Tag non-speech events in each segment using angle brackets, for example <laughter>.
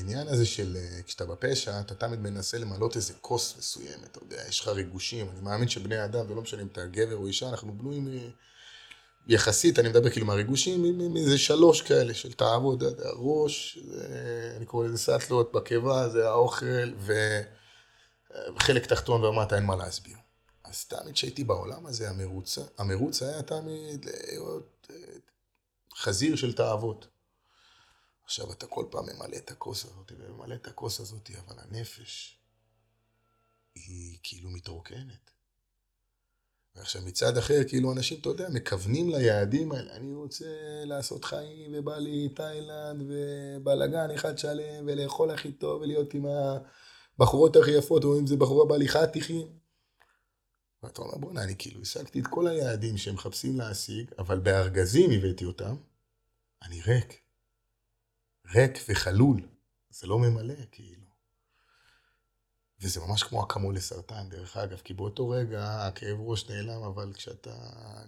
העניין הזה של אה, כשאתה בפשע, אתה תמיד מנסה למלות איזה כוס מסוימת, אתה יודע, יש לך ריגושים. אני מאמין שבני אדם, ולא משנה אם אתה גבר או אישה, אנחנו בנויים אה, יחסית, אני מדבר כאילו מהריגושים, מאיזה שלוש כאלה של תאוות, ראש, אני קורא לזה סאטלות, בקיבה, זה האוכל, וחלק תחתון ומטה אין מה להסביר. אז תמיד כשהייתי בעולם הזה, המרוץ, המרוץ היה תמיד להיות חזיר של תאוות. עכשיו אתה כל פעם ממלא את הכוס הזאת וממלא את הכוס הזאת, אבל הנפש היא כאילו מתרוקנת. ועכשיו מצד אחר, כאילו אנשים, אתה יודע, מכוונים ליעדים האלה. אני רוצה לעשות חיים, ובא לי תאילנד, ובלאגן אחד שלם, ולאכול הכי טוב, ולהיות עם הבחורות הכי יפות, או אם זה בחורה בהליכה תיכים. ואתה אומר, בוא'נה, אני כאילו השגתי את כל היעדים שהם מחפשים להשיג, אבל בארגזים הבאתי אותם, אני ריק. ריק וחלול. זה לא ממלא, כאילו. וזה ממש כמו אקמול לסרטן, דרך אגב, כי באותו רגע הכאב ראש נעלם, אבל כשאתה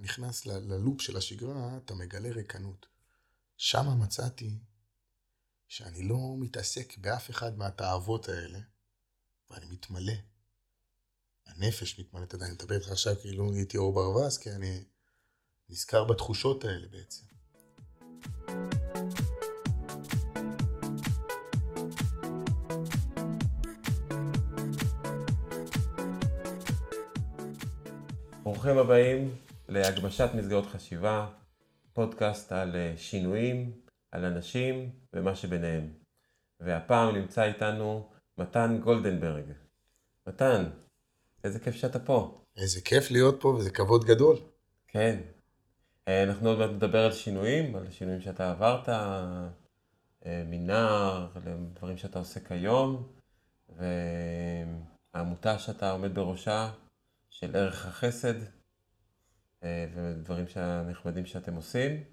נכנס ללופ של השגרה, אתה מגלה ריקנות. שם מצאתי שאני לא מתעסק באף אחד מהתאוות האלה, ואני מתמלא. הנפש מתמלאת עדיין, אני מדבר איתך עכשיו כאילו הייתי אור ברווז, כי אני נזכר בתחושות האלה בעצם. ברוכים הבאים להגמשת מסגרות חשיבה, פודקאסט על אה, שינויים, על אנשים ומה שביניהם. והפעם נמצא איתנו מתן גולדנברג. מתן, איזה כיף שאתה פה. איזה כיף להיות פה וזה כבוד גדול. כן. אה, אנחנו עוד מעט נדבר על שינויים, על שינויים שאתה עברת, אה, מנער, לדברים שאתה עושה כיום, והעמותה שאתה עומד בראשה, של ערך החסד, אה, ודברים הנחמדים שאתם עושים.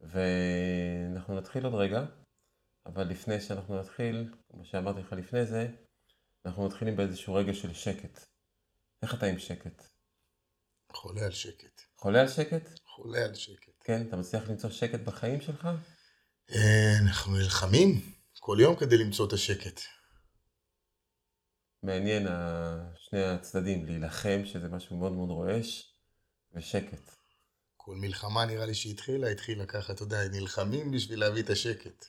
ואנחנו נתחיל עוד רגע, אבל לפני שאנחנו נתחיל, כמו שאמרתי לך לפני זה, אנחנו מתחילים באיזשהו רגע של שקט. איך אתה עם שקט? חולה על שקט. חולה על שקט? חולה על שקט. כן, אתה מצליח למצוא שקט בחיים שלך? אה, אנחנו נלחמים כל יום כדי למצוא את השקט. מעניין שני הצדדים, להילחם, שזה משהו מאוד מאוד רועש, ושקט. כל מלחמה נראה לי שהתחילה, התחילה ככה, אתה יודע, נלחמים בשביל להביא את השקט.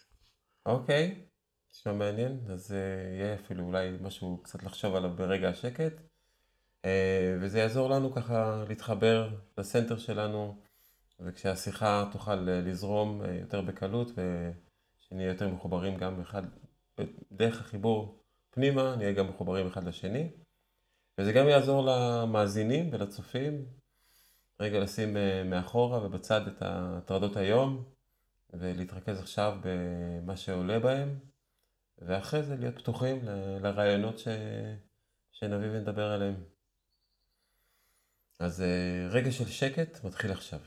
אוקיי, נשמע מעניין, אז uh, יהיה אפילו אולי משהו קצת לחשוב עליו ברגע השקט. Uh, וזה יעזור לנו ככה להתחבר לסנטר שלנו, וכשהשיחה תוכל לזרום uh, יותר בקלות, ושנהיה יותר מחוברים גם אחד, דרך החיבור פנימה, נהיה גם מחוברים אחד לשני. וזה גם יעזור למאזינים ולצופים, רגע לשים אה, מאחורה ובצד את הטרדות היום, ולהתרכז עכשיו במה שעולה בהם, ואחרי זה להיות פתוחים לרעיונות ש... שנביא ונדבר עליהם. אז אה, רגע של שקט מתחיל עכשיו.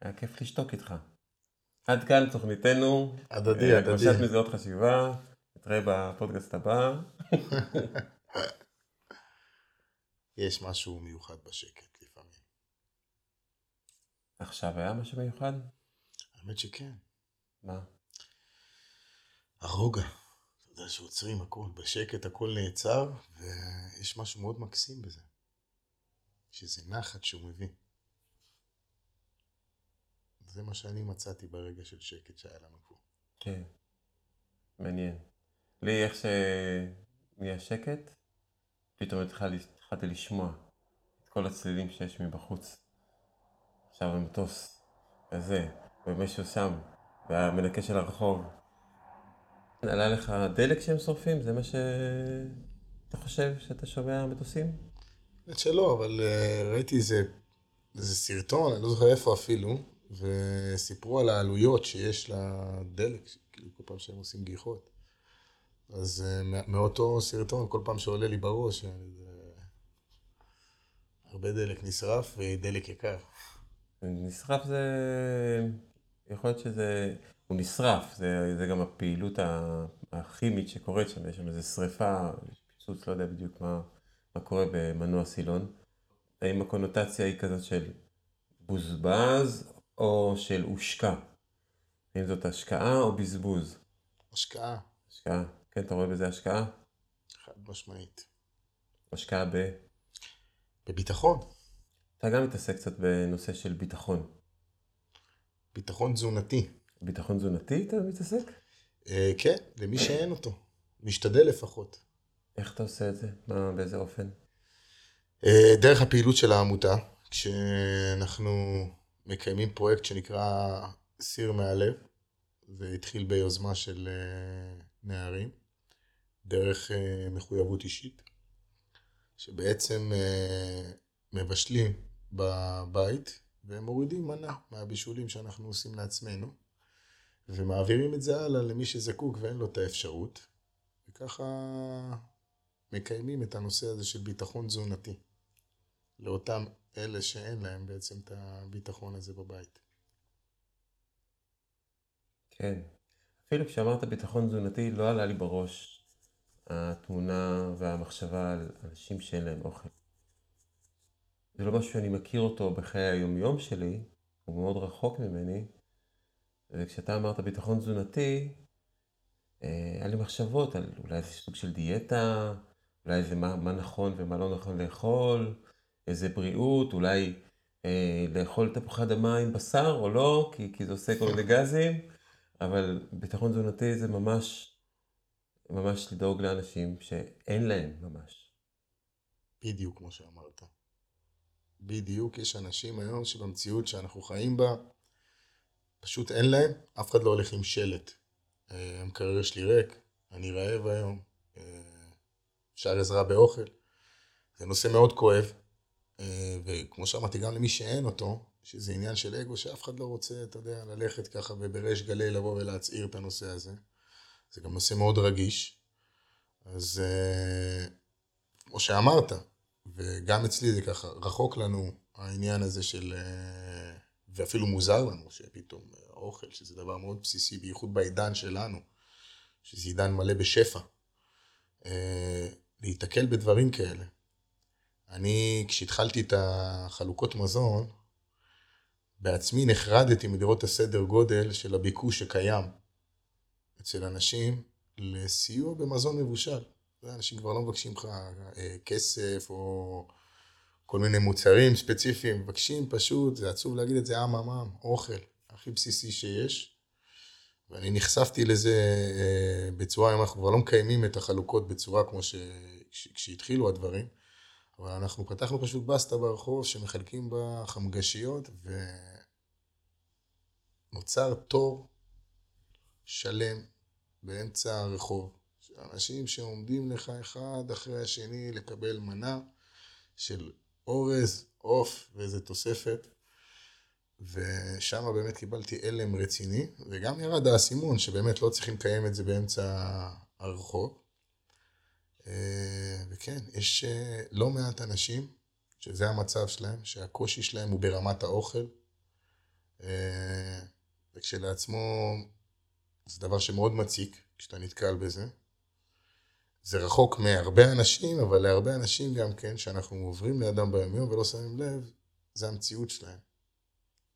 היה כיף לשתוק איתך. עד כאן תוכניתנו. הדדי, הדדי. הגמשת מסגרות חשיבה. נתראה בפודקאסט הבא. <laughs> יש משהו מיוחד בשקט לפעמים. עכשיו היה משהו מיוחד? האמת שכן. מה? הרוגע. אתה יודע שעוצרים הכל, בשקט הכל נעצר, ויש משהו מאוד מקסים בזה. שזה נחת שהוא מביא. זה מה שאני מצאתי ברגע של שקט שהיה לנו פה. כן, מעניין. לי איך שנהיה שקט, פתאום התחלתי לשמוע את כל הצלילים שיש מבחוץ. עכשיו המטוס, וזה, ומישהו שם, והמנקה של הרחוב. עלה לך דלק שהם שורפים? זה מה שאתה חושב שאתה שומע מטוסים? האמת שלא, אבל אה, ראיתי איזה, איזה סרטון, אני לא זוכר איפה אפילו, וסיפרו על העלויות שיש לדלק, כאילו כל פעם שהם עושים גיחות. אז אה, מאותו סרטון, כל פעם שעולה לי בראש, הרבה דלק נשרף ודלק יקר. נשרף זה... יכול להיות שזה... הוא נשרף, זה, זה גם הפעילות הכימית שקורית שם, יש שם איזו שריפה, פיצוץ, לא יודע בדיוק מה, מה קורה במנוע סילון. האם הקונוטציה היא כזאת של בוזבז או של הושקע? האם זאת השקעה או בזבוז? השקעה. השקעה. כן, אתה רואה בזה השקעה? חד משמעית. השקעה ב... בביטחון. אתה גם מתעסק קצת בנושא של ביטחון. ביטחון תזונתי. ביטחון תזונתי אתה מתעסק? אה, כן, למי שאין אותו. משתדל לפחות. איך אתה עושה את זה? מה, באיזה אופן? אה, דרך הפעילות של העמותה, כשאנחנו מקיימים פרויקט שנקרא סיר מהלב, זה התחיל ביוזמה של אה, נערים, דרך אה, מחויבות אישית, שבעצם מבשלים בבית ומורידים מנה מהבישולים שאנחנו עושים לעצמנו, ומעבירים את זה הלאה למי שזקוק ואין לו את האפשרות, וככה מקיימים את הנושא הזה של ביטחון תזונתי, לאותם אלה שאין להם בעצם את הביטחון הזה בבית. כן. אפילו כשאמרת ביטחון תזונתי, לא עלה לי בראש התמונה והמחשבה על אנשים שאין להם אוכל. זה לא משהו שאני מכיר אותו בחיי היומיום שלי, הוא מאוד רחוק ממני. וכשאתה אמרת ביטחון תזונתי, אה, היה לי מחשבות על אולי איזה סוג של דיאטה, אולי איזה מה, מה נכון ומה לא נכון לאכול, איזה בריאות, אולי אה, לאכול תפוחי אדמה עם בשר או לא, כי, כי זה עושה כל מיני גזים, אבל ביטחון תזונתי זה ממש, ממש לדאוג לאנשים שאין להם ממש. בדיוק כמו שאמרת. בדיוק, יש אנשים היום שבמציאות שאנחנו חיים בה, פשוט אין להם, אף אחד לא הולך עם שלט. אה, המקרר שלי ריק, אני רעב היום, אה, אפשר עזרה באוכל. זה נושא מאוד כואב, אה, וכמו שאמרתי, גם למי שאין אותו, שזה עניין של אגו, שאף אחד לא רוצה, אתה יודע, ללכת ככה ובריש גלי לבוא ולהצעיר את הנושא הזה. זה גם נושא מאוד רגיש. אז כמו שאמרת, וגם אצלי זה ככה, רחוק לנו העניין הזה של... ואפילו מוזר לנו שפתאום האוכל, שזה דבר מאוד בסיסי, בייחוד בעידן שלנו, שזה עידן מלא בשפע, להיתקל בדברים כאלה. אני, כשהתחלתי את החלוקות מזון, בעצמי נחרדתי מלראות את הסדר גודל של הביקוש שקיים אצל אנשים לסיוע במזון מבושל. אנשים כבר לא מבקשים לך אה, כסף או כל מיני מוצרים ספציפיים, מבקשים פשוט, זה עצוב להגיד את זה, עם עם, אוכל, הכי בסיסי שיש. ואני נחשפתי לזה אה, בצורה, אם אנחנו כבר לא מקיימים את החלוקות בצורה כמו ש... כשהתחילו הדברים, אבל אנחנו פתחנו פשוט בסטה ברחוב שמחלקים בה חמגשיות ונוצר תור שלם באמצע הרחוב. אנשים שעומדים לך אחד אחרי השני לקבל מנה של אורז, עוף ואיזה תוספת. ושם באמת קיבלתי הלם רציני, וגם ירד האסימון שבאמת לא צריכים לקיים את זה באמצע הרחוב. אה, וכן, יש אה, לא מעט אנשים שזה המצב שלהם, שהקושי שלהם הוא ברמת האוכל. אה, וכשלעצמו זה דבר שמאוד מציק כשאתה נתקל בזה. זה רחוק מהרבה אנשים, אבל להרבה אנשים גם כן, שאנחנו עוברים לידם ביומיום ולא שמים לב, זה המציאות שלהם.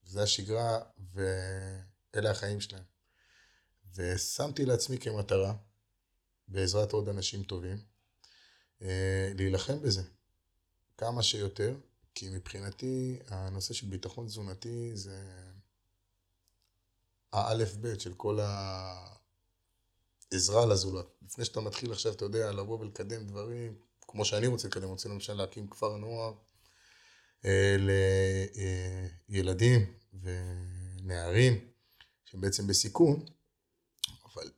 זה השגרה ואלה החיים שלהם. ושמתי לעצמי כמטרה, בעזרת עוד אנשים טובים, אה, להילחם בזה כמה שיותר, כי מבחינתי הנושא של ביטחון תזונתי זה האלף בית של כל העזרה לזולת. לפני שאתה מתחיל עכשיו, אתה יודע, לבוא ולקדם דברים, כמו שאני רוצה לקדם, רוצה למשל להקים כפר נוער לילדים ונערים שהם בעצם בסיכון, אבל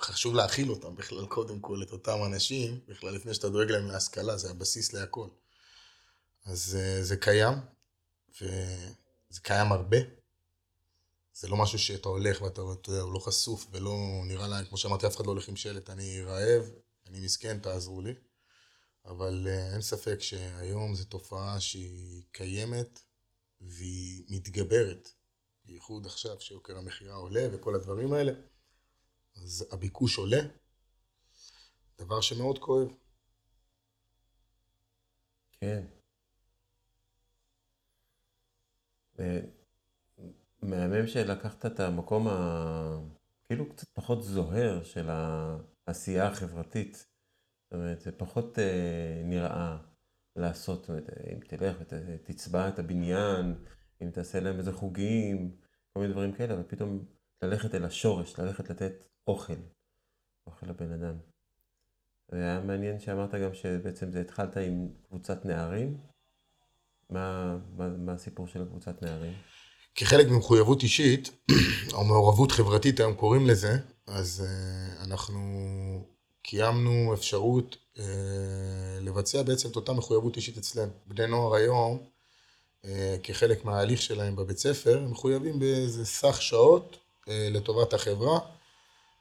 חשוב להכיל אותם בכלל, קודם כל, את אותם אנשים, בכלל לפני שאתה דואג להם להשכלה, זה הבסיס להכל. אז אה, זה קיים, וזה קיים הרבה. זה לא משהו שאתה הולך ואתה אתה יודע, הוא לא חשוף ולא נראה להם, כמו שאמרתי, אף אחד לא הולך עם שלט, אני רעב, אני מסכן, תעזרו לי. אבל uh, אין ספק שהיום זו תופעה שהיא קיימת והיא מתגברת. בייחוד עכשיו שיוקר המכירה עולה וכל הדברים האלה. אז הביקוש עולה, דבר שמאוד כואב. כן. מהמם שלקחת את המקום ה... כאילו קצת פחות זוהר של העשייה החברתית. זאת אומרת, זה פחות אה, נראה לעשות, זאת אומרת, אם תלך ותצבע את הבניין, אם תעשה להם איזה חוגים, כל מיני דברים כאלה, אבל פתאום ללכת אל השורש, ללכת לתת אוכל, אוכל לבן אדם. והיה מעניין שאמרת גם שבעצם זה התחלת עם קבוצת נערים. מה, מה, מה הסיפור של הקבוצת נערים? כחלק ממחויבות אישית, או מעורבות חברתית היום קוראים לזה, אז uh, אנחנו קיימנו אפשרות uh, לבצע בעצם את אותה מחויבות אישית אצלנו. בני נוער היום, uh, כחלק מההליך שלהם בבית ספר, הם מחויבים באיזה סך שעות uh, לטובת החברה,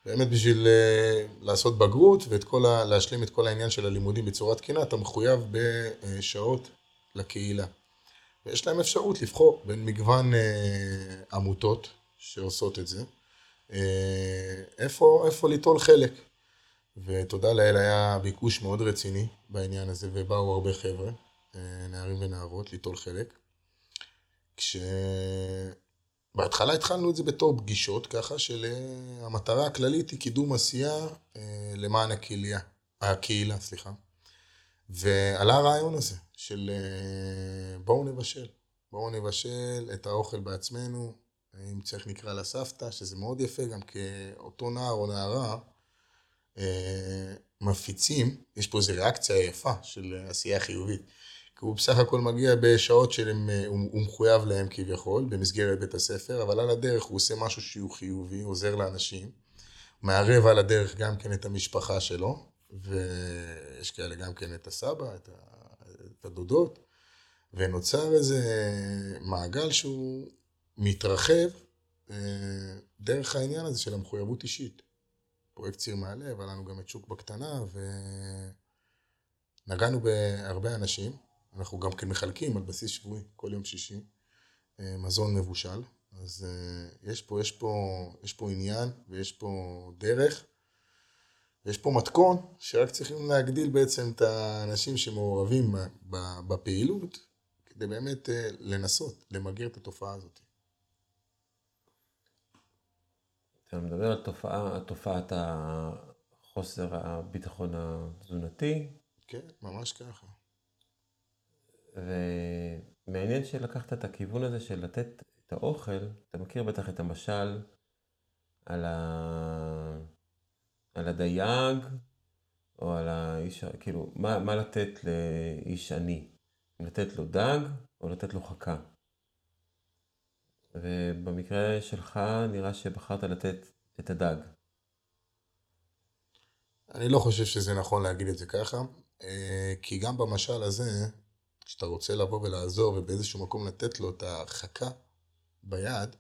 באמת בשביל uh, לעשות בגרות ולהשלים את כל העניין של הלימודים בצורה תקינה, אתה מחויב בשעות לקהילה. ויש להם אפשרות לבחור בין מגוון אה, עמותות שעושות את זה, אה, איפה, איפה ליטול חלק. ותודה לאל היה ביקוש מאוד רציני בעניין הזה, ובאו הרבה חבר'ה, אה, נערים ונערות, ליטול חלק. כשבהתחלה התחלנו את זה בתור פגישות, ככה שהמטרה הכללית היא קידום עשייה אה, למען הקהילה, הקהילה, סליחה. ועלה הרעיון הזה, של אה, בואו נבשל. בואו נבשל את האוכל בעצמנו, אם צריך נקרא לסבתא, שזה מאוד יפה, גם כאותו נער או נערה אה, מפיצים, יש פה איזו ריאקציה יפה של עשייה חיובית. כי הוא בסך הכל מגיע בשעות שהוא אה, מחויב להם כביכול, במסגרת בית הספר, אבל על הדרך הוא עושה משהו שהוא חיובי, עוזר לאנשים, מערב על הדרך גם כן את המשפחה שלו, ויש כאלה גם כן את הסבא, את, ה... את הדודות, ונוצר איזה מעגל שהוא מתרחב אה, דרך העניין הזה של המחויבות אישית. פרויקט ציר מעלה, אבל לנו גם את שוק בקטנה, ונגענו בהרבה אנשים. אנחנו גם כן מחלקים על בסיס שבועי, כל יום שישי, אה, מזון מבושל. אז אה, יש פה, יש פה, יש פה עניין ויש פה דרך. ויש פה מתכון שרק צריכים להגדיל בעצם את האנשים שמעורבים בפעילות, כדי באמת אה, לנסות למגר את התופעה הזאת. אתה מדבר על תופעה, תופעת החוסר הביטחון התזונתי. כן, ממש ככה. ומעניין שלקחת את הכיוון הזה של לתת את האוכל, אתה מכיר בטח את המשל על ה... על הדייג, או על האיש, כאילו, מה, מה לתת לאיש עני? לתת לו דג, או לתת לו חכה? ובמקרה שלך נראה שבחרת לתת את הדג. אני לא חושב שזה נכון להגיד את זה ככה, אה, כי גם במשל הזה, כשאתה רוצה לבוא ולעזור ובאיזשהו מקום לתת לו את החכה ביד,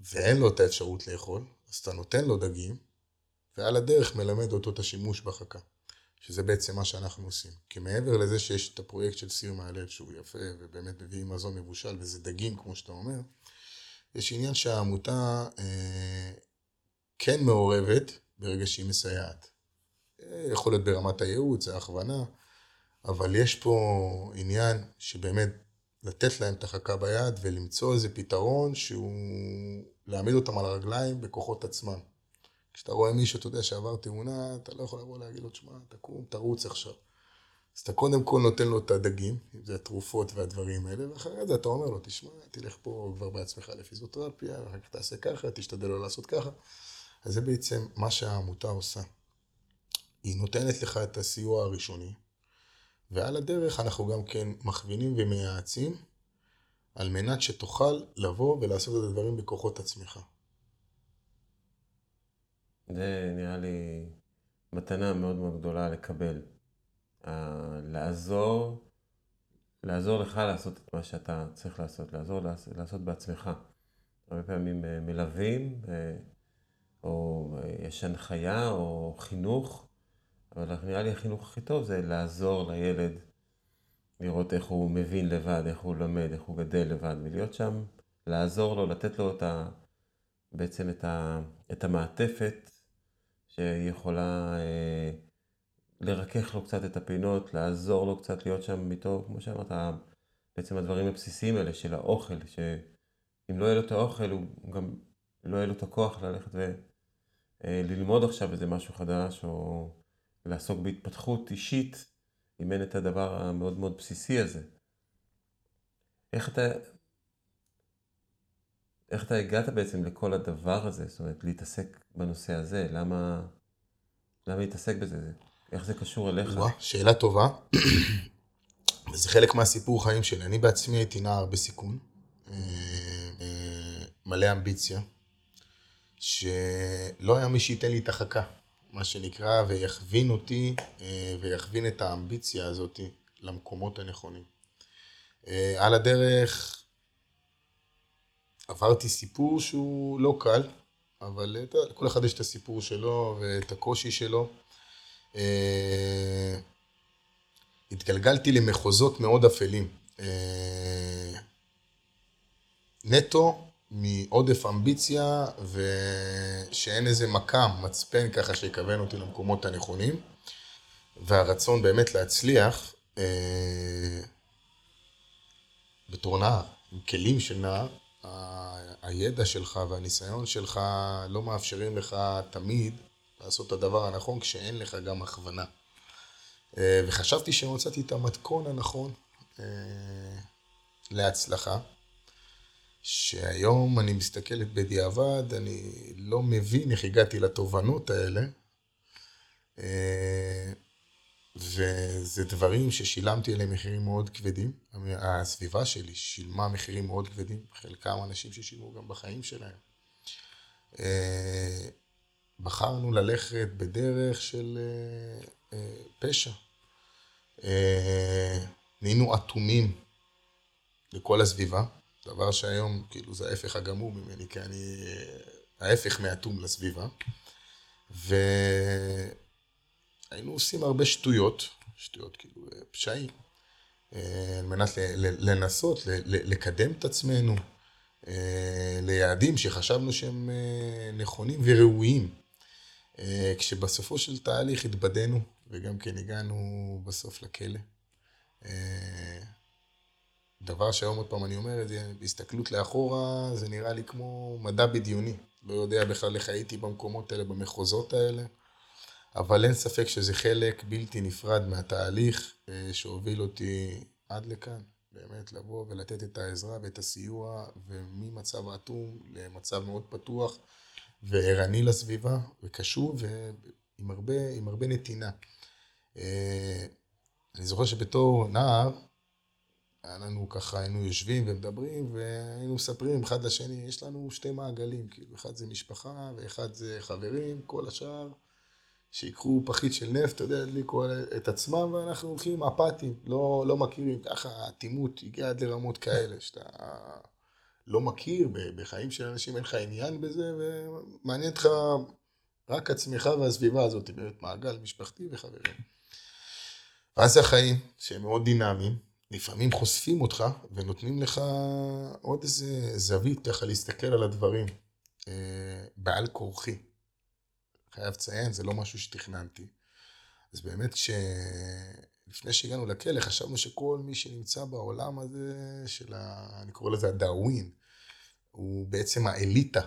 ואין לו את האפשרות לאכול, אז אתה נותן לו דגים, ועל הדרך מלמד אותו את השימוש בחכה. שזה בעצם מה שאנחנו עושים. כי מעבר לזה שיש את הפרויקט של סיר מהלב שהוא יפה ובאמת מביאים מזון מבושל וזה דגים כמו שאתה אומר, יש עניין שהעמותה אה, כן מעורבת ברגע שהיא מסייעת. אה, יכול להיות ברמת הייעוץ, ההכוונה, אבל יש פה עניין שבאמת לתת להם את החכה ביד ולמצוא איזה פתרון שהוא להעמיד אותם על הרגליים בכוחות עצמם. כשאתה רואה מישהו, אתה יודע, שעבר תאונה, אתה לא יכול לבוא להגיד לו, תשמע, תקום, תרוץ עכשיו. אז אתה קודם כל נותן לו את הדגים, אם זה התרופות והדברים האלה, ואחרי זה אתה אומר לו, תשמע, תלך פה כבר בעצמך לפיזיותרפיה, ואחר כך תעשה ככה, תשתדל לא לעשות ככה. אז זה בעצם מה שהעמותה עושה. היא נותנת לך את הסיוע הראשוני, ועל הדרך אנחנו גם כן מכווינים ומייעצים, על מנת שתוכל לבוא ולעשות את הדברים בכוחות עצמך. זה נראה לי מתנה מאוד מאוד גדולה לקבל. לעזור, לעזור לך לעשות את מה שאתה צריך לעשות, לעזור לעשות בעצמך. הרבה פעמים אה, מלווים, אה, או אה, יש הנחיה או חינוך, אבל נראה לי החינוך הכי טוב זה לעזור לילד, לראות איך הוא מבין לבד, איך הוא לומד, איך הוא גדל לבד, ולהיות שם, לעזור לו, לתת לו את ה... בעצם את, ה, את המעטפת שיכולה אה, לרכך לו קצת את הפינות, לעזור לו קצת להיות שם איתו, כמו שאמרת, בעצם הדברים הבסיסיים האלה של האוכל, שאם לא יהיה לו את האוכל, הוא גם לא יהיה לו את הכוח ללכת וללמוד אה, עכשיו איזה משהו חדש, או לעסוק בהתפתחות אישית, אם אין את הדבר המאוד מאוד בסיסי הזה. איך אתה, איך אתה הגעת בעצם לכל הדבר הזה? זאת אומרת, להתעסק בנושא הזה, למה, למה להתעסק בזה? איך זה קשור אליך? וואה, שאלה טובה. <clears throat> וזה חלק מהסיפור חיים שלי. אני בעצמי הייתי נער בסיכון, אה, אה, מלא אמביציה, שלא היה מי שייתן לי את החכה, מה שנקרא, ויכווין אותי, אה, ויכווין את האמביציה הזאת למקומות הנכונים. על הדרך עברתי סיפור שהוא לא קל, אבל לכל אחד יש את הסיפור שלו ואת הקושי שלו. אה, התגלגלתי למחוזות מאוד אפלים. אה, נטו מעודף אמביציה ושאין איזה מקם, מצפן ככה שיכוון אותי למקומות הנכונים. והרצון באמת להצליח אה, בתור נער, עם כלים של נער, הידע שלך והניסיון שלך לא מאפשרים לך תמיד לעשות את הדבר הנכון כשאין לך גם הכוונה. אה, וחשבתי שמצאתי את המתכון הנכון אה, להצלחה, שהיום אני מסתכלת בדיעבד, אני לא מבין איך הגעתי לתובנות האלה. וזה דברים ששילמתי עליהם מחירים מאוד כבדים. הסביבה שלי שילמה מחירים מאוד כבדים, חלקם אנשים ששילמו גם בחיים שלהם. אה, בחרנו ללכת בדרך של אה, אה, פשע. נהיינו אטומים לכל הסביבה, דבר שהיום, כאילו, זה ההפך הגמור ממני, כי אני ההפך מאטום לסביבה. ו... היינו עושים הרבה שטויות, שטויות כאילו אה, פשעים, אה, על מנת לנסות לקדם את עצמנו אה, ליעדים שחשבנו שהם נכונים וראויים. כשבסופו של תהליך התבדינו, וגם כן הגענו בסוף לכלא. דבר שהיום עוד פעם אני אומר את זה, בהסתכלות לאחורה, זה נראה לי כמו מדע בדיוני. לא יודע בכלל איך הייתי במקומות האלה, במחוזות האלה. אבל אין ספק שזה חלק בלתי נפרד מהתהליך אה, שהוביל אותי עד לכאן. באמת לבוא ולתת את העזרה ואת הסיוע, וממצב אטום למצב מאוד פתוח וערני לסביבה, וקשוב ועם הרבה, הרבה נתינה. אה, אני זוכר שבתור נער, לנו ככה, היינו יושבים ומדברים, והיינו מספרים אחד לשני, יש לנו שתי מעגלים, כאילו, אחד זה משפחה ואחד זה חברים, כל השאר. שיקחו פחית של נפט, אתה יודע, ידליקו את עצמם, ואנחנו הולכים אפאתיים, לא, לא מכירים, ככה האטימות הגיעה עד לרמות כאלה, שאתה לא מכיר בחיים של אנשים, אין לך עניין בזה, ומעניין אותך רק עצמך והסביבה הזאת, באמת מעגל משפחתי וחברים. ואז החיים, שהם מאוד דינמיים, לפעמים חושפים אותך ונותנים לך עוד איזה זווית ככה להסתכל על הדברים, אה, בעל כורחי. חייב לציין, זה לא משהו שתכננתי. אז באמת, ש... לפני שהגענו לכלא, חשבנו שכל מי שנמצא בעולם הזה, של ה... אני קורא לזה הדאווין, הוא בעצם האליטה.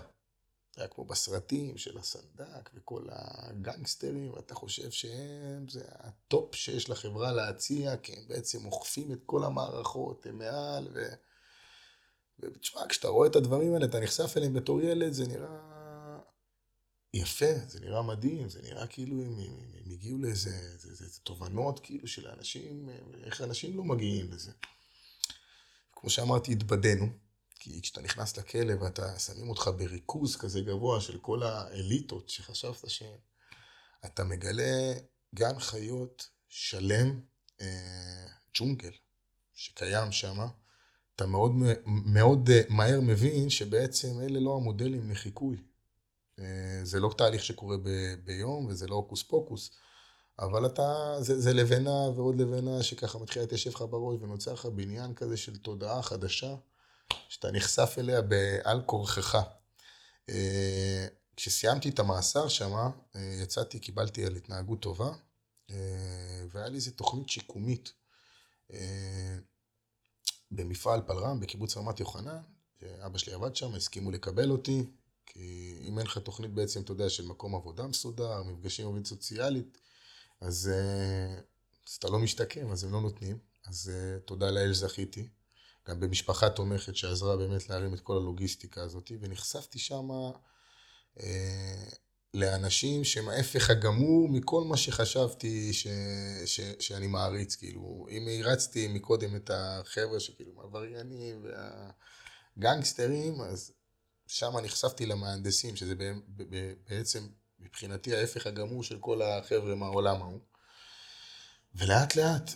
היה כמו בסרטים של הסנדק וכל הגנגסטרים, ואתה חושב שהם, זה הטופ שיש לחברה להציע, כי הם בעצם אוכפים את כל המערכות, הם מעל, ו... ותשמע, כשאתה רואה את הדברים האלה, אתה נחשף אליהם בתור ילד, זה נראה יפה, זה נראה מדהים, זה נראה כאילו הם, הם, הם הגיעו לאיזה זה, זה, זה תובנות כאילו של האנשים, איך אנשים לא מגיעים לזה. כמו שאמרתי, התבדינו, כי כשאתה נכנס לכלא ואתה, שמים אותך בריכוז כזה גבוה של כל האליטות שחשבת שהן, אתה מגלה גן חיות שלם, אה, ג'ונגל, שקיים שם. אתה מאוד, מאוד אה, מהר מבין שבעצם אלה לא המודלים לחיקוי. אה, זה לא תהליך שקורה ב, ביום וזה לא הוקוס פוקוס, אבל אתה, זה, זה לבנה ועוד לבנה שככה מתחילה להתיישב לך בראש ונוצר לך בניין כזה של תודעה חדשה, שאתה נחשף אליה בעל כורכך. אה, כשסיימתי את המאסר שם, יצאתי, קיבלתי על התנהגות טובה, והיה לי איזה תוכנית שיקומית. במפעל פלרם בקיבוץ רמת יוחנן, שאבא שלי עבד שם, הסכימו לקבל אותי, כי אם אין לך תוכנית בעצם, אתה יודע, של מקום עבודה מסודר, מפגשים עם עובדת סוציאלית, אז, אה, אז אתה לא משתקם, אז הם לא נותנים. אז אה, תודה לאל זכיתי. גם במשפחה תומכת שעזרה באמת להרים את כל הלוגיסטיקה הזאת, ונחשפתי שם אה, לאנשים שהם ההפך הגמור מכל מה שחשבתי ש, ש, שאני מעריץ, כאילו, אם הרצתי מקודם את החבר'ה שכאילו עבריינים והגנגסטרים, אז שם נחשפתי למהנדסים, שזה בעצם מבחינתי ההפך הגמור של כל החבר'ה מהעולם ההוא. ולאט לאט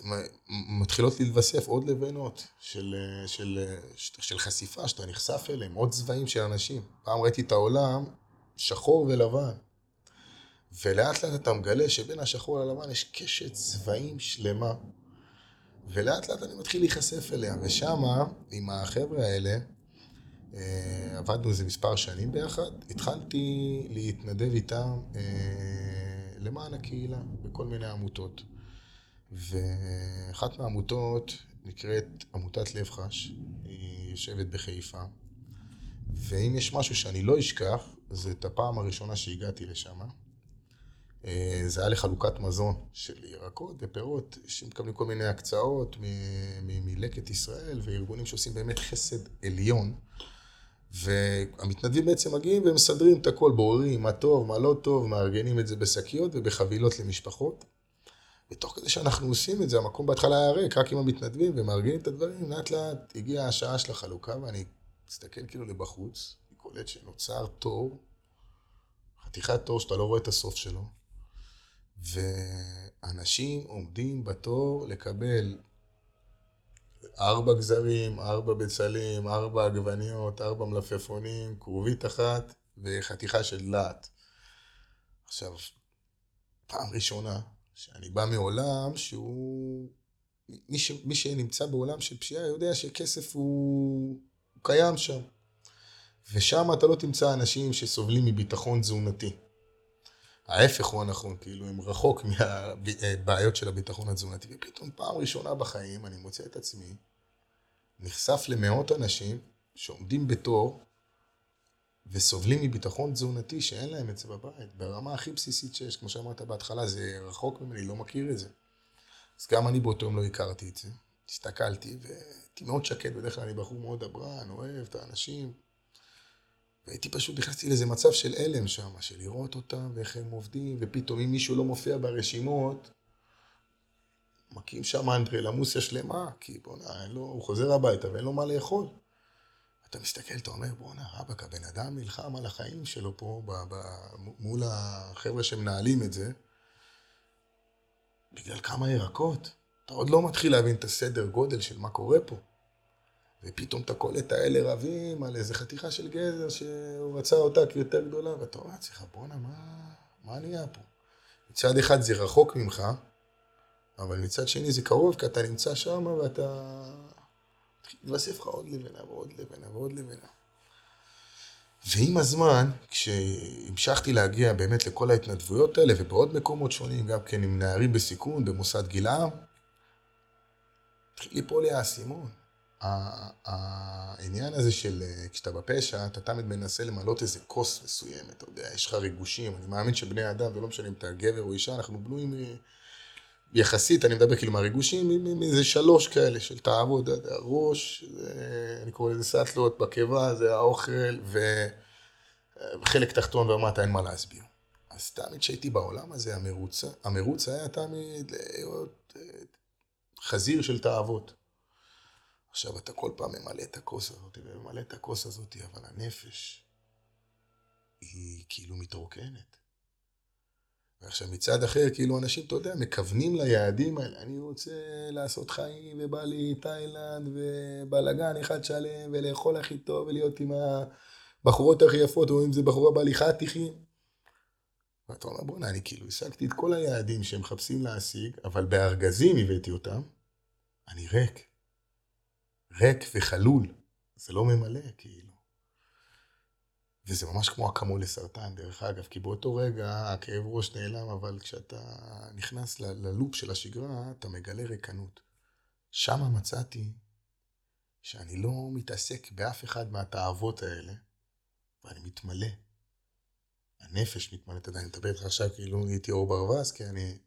מתחילות להתווסף עוד לבנות של, של, של, של חשיפה שאתה נחשף אליהם, עוד צבעים של אנשים. פעם ראיתי את העולם שחור ולבן. ולאט לאט אתה מגלה שבין השחור ללבן יש קשת צבעים שלמה. ולאט לאט אני מתחיל להיחשף אליה, ושמה, עם החבר'ה האלה, עבדנו איזה מספר שנים ביחד, התחלתי להתנדב איתם אה, למען הקהילה, בכל מיני עמותות. ואחת מהעמותות נקראת עמותת לב חש, היא יושבת בחיפה. ואם יש משהו שאני לא אשכח, זה את הפעם הראשונה שהגעתי לשם. אה, זה היה לחלוקת מזון של ירקות ופירות, שמקבלים כל מיני הקצאות מלקט ישראל וארגונים שעושים באמת חסד עליון. והמתנדבים בעצם מגיעים ומסדרים את הכל, בוררים מה טוב, מה לא טוב, מארגנים את זה בשקיות ובחבילות למשפחות. ותוך כדי שאנחנו עושים את זה, המקום בהתחלה היה ריק, רק עם המתנדבים ומארגנים את הדברים, לאט לאט הגיעה השעה של החלוקה ואני מסתכל כאילו לבחוץ, אני קולט שנוצר תור, חתיכת תור שאתה לא רואה את הסוף שלו. ואנשים עומדים בתור לקבל ארבע גזרים, ארבע בצלים, ארבע עגבניות, ארבע מלפפונים, כרובית אחת וחתיכה של דלעת. עכשיו, פעם ראשונה שאני בא מעולם שהוא... מי, ש... מי שנמצא בעולם של פשיעה יודע שכסף הוא, הוא קיים שם. ושם אתה לא תמצא אנשים שסובלים מביטחון תזונתי. ההפך הוא הנכון, כאילו הם רחוק מהבעיות של הביטחון התזונתי. ופתאום פעם ראשונה בחיים אני מוצא את עצמי נחשף למאות אנשים שעומדים בתור וסובלים מביטחון תזונתי שאין להם את זה בבית, ברמה הכי בסיסית שיש, כמו שאמרת בהתחלה, זה רחוק ממני, לא מכיר את זה. אז גם אני באותו יום לא הכרתי את זה. הסתכלתי והייתי מאוד שקט, בדרך כלל אני בחור מאוד דברן, אוהב את האנשים. והייתי פשוט, נכנסתי לאיזה מצב של הלם שם, של לראות אותם ואיך הם עובדים, ופתאום אם מישהו לא מופיע ברשימות, מכים שם אנדרלמוסיה שלמה, כי בואנה, הוא חוזר הביתה ואין לו מה לאכול. אתה מסתכל, אתה אומר, בואנה, רבאק, הבן אדם נלחם על החיים שלו פה ב, ב, מול החבר'ה שמנהלים את זה, בגלל כמה ירקות. אתה עוד לא מתחיל להבין את הסדר גודל של מה קורה פה. ופתאום אתה קולט האלה רבים על איזה חתיכה של גזר שהוא רצה אותה כיותר גדולה, ואתה אומר לעצמך, בואנה, מה, מה נהיה פה? מצד אחד זה רחוק ממך, אבל מצד שני זה קרוב, כי אתה נמצא שם ואתה... מתווסף לך עוד לבנה ועוד לבנה ועוד לבנה. ועם הזמן, כשהמשכתי להגיע באמת לכל ההתנדבויות האלה, ובעוד מקומות שונים, גם כן עם נערים בסיכון, במוסד גילעם, התחיל ליפול לי האסימון. העניין הזה של כשאתה בפשע, אתה תמיד מנסה למלות איזה כוס מסוימת, אתה יודע, יש לך ריגושים, אני מאמין שבני אדם, ולא משנה אם אתה גבר או אישה, אנחנו בנויים יחסית, אני מדבר כאילו מהריגושים, מאיזה שלוש כאלה של תאוות, הראש, אני קורא לזה סאטלות, בקיבה, זה האוכל, וחלק תחתון ומטה אין מה להסביר. אז תמיד כשהייתי בעולם הזה, המרוץ, המרוץ היה תמיד להיות חזיר של תאוות. עכשיו אתה כל פעם ממלא את הכוס הזאת וממלא את הכוס הזאת, אבל הנפש היא כאילו מתרוקנת. ועכשיו מצד אחר, כאילו אנשים, אתה יודע, מכוונים ליעדים האלה. אני רוצה לעשות חיים, ובא לי תאילנד, ובלאגן אחד שלם, ולאכול הכי טוב, ולהיות עם הבחורות הכי יפות, או אם זה בחורה בהליכה תיכים. ואתה אומר, בוא'נה, אני כאילו השגתי את כל היעדים שהם מחפשים להשיג, אבל בארגזים הבאתי אותם, אני ריק. ריק וחלול. זה לא ממלא, כאילו. וזה ממש כמו אקמול לסרטן, דרך אגב, כי באותו רגע הכאב ראש נעלם, אבל כשאתה נכנס ללופ של השגרה, אתה מגלה ריקנות. שם מצאתי שאני לא מתעסק באף אחד מהתאוות האלה, ואני מתמלא. הנפש מתמלאת, יודע, אני מדבר איתך עכשיו כאילו הייתי אור ברווז, כי אני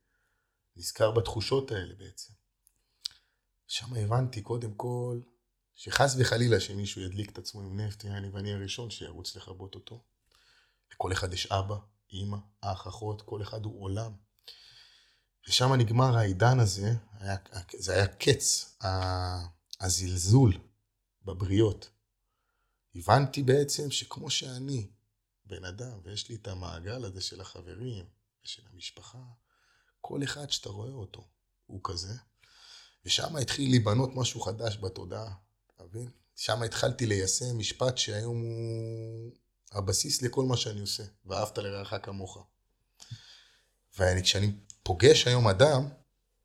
נזכר בתחושות האלה בעצם. שם הבנתי קודם כל שחס וחלילה שמישהו ידליק את עצמו עם נפט, אני ואני הראשון שירוץ לכבות אותו. לכל אחד יש אבא, אימא, אח, אחות, כל אחד הוא עולם. ושם נגמר העידן הזה, היה, זה היה קץ הזלזול בבריות. הבנתי בעצם שכמו שאני בן אדם, ויש לי את המעגל הזה של החברים ושל המשפחה, כל אחד שאתה רואה אותו הוא כזה. ושם התחיל להיבנות משהו חדש בתודעה, מבין? שם התחלתי ליישם משפט שהיום הוא הבסיס לכל מה שאני עושה, ואהבת לרעך כמוך. וכשאני פוגש היום אדם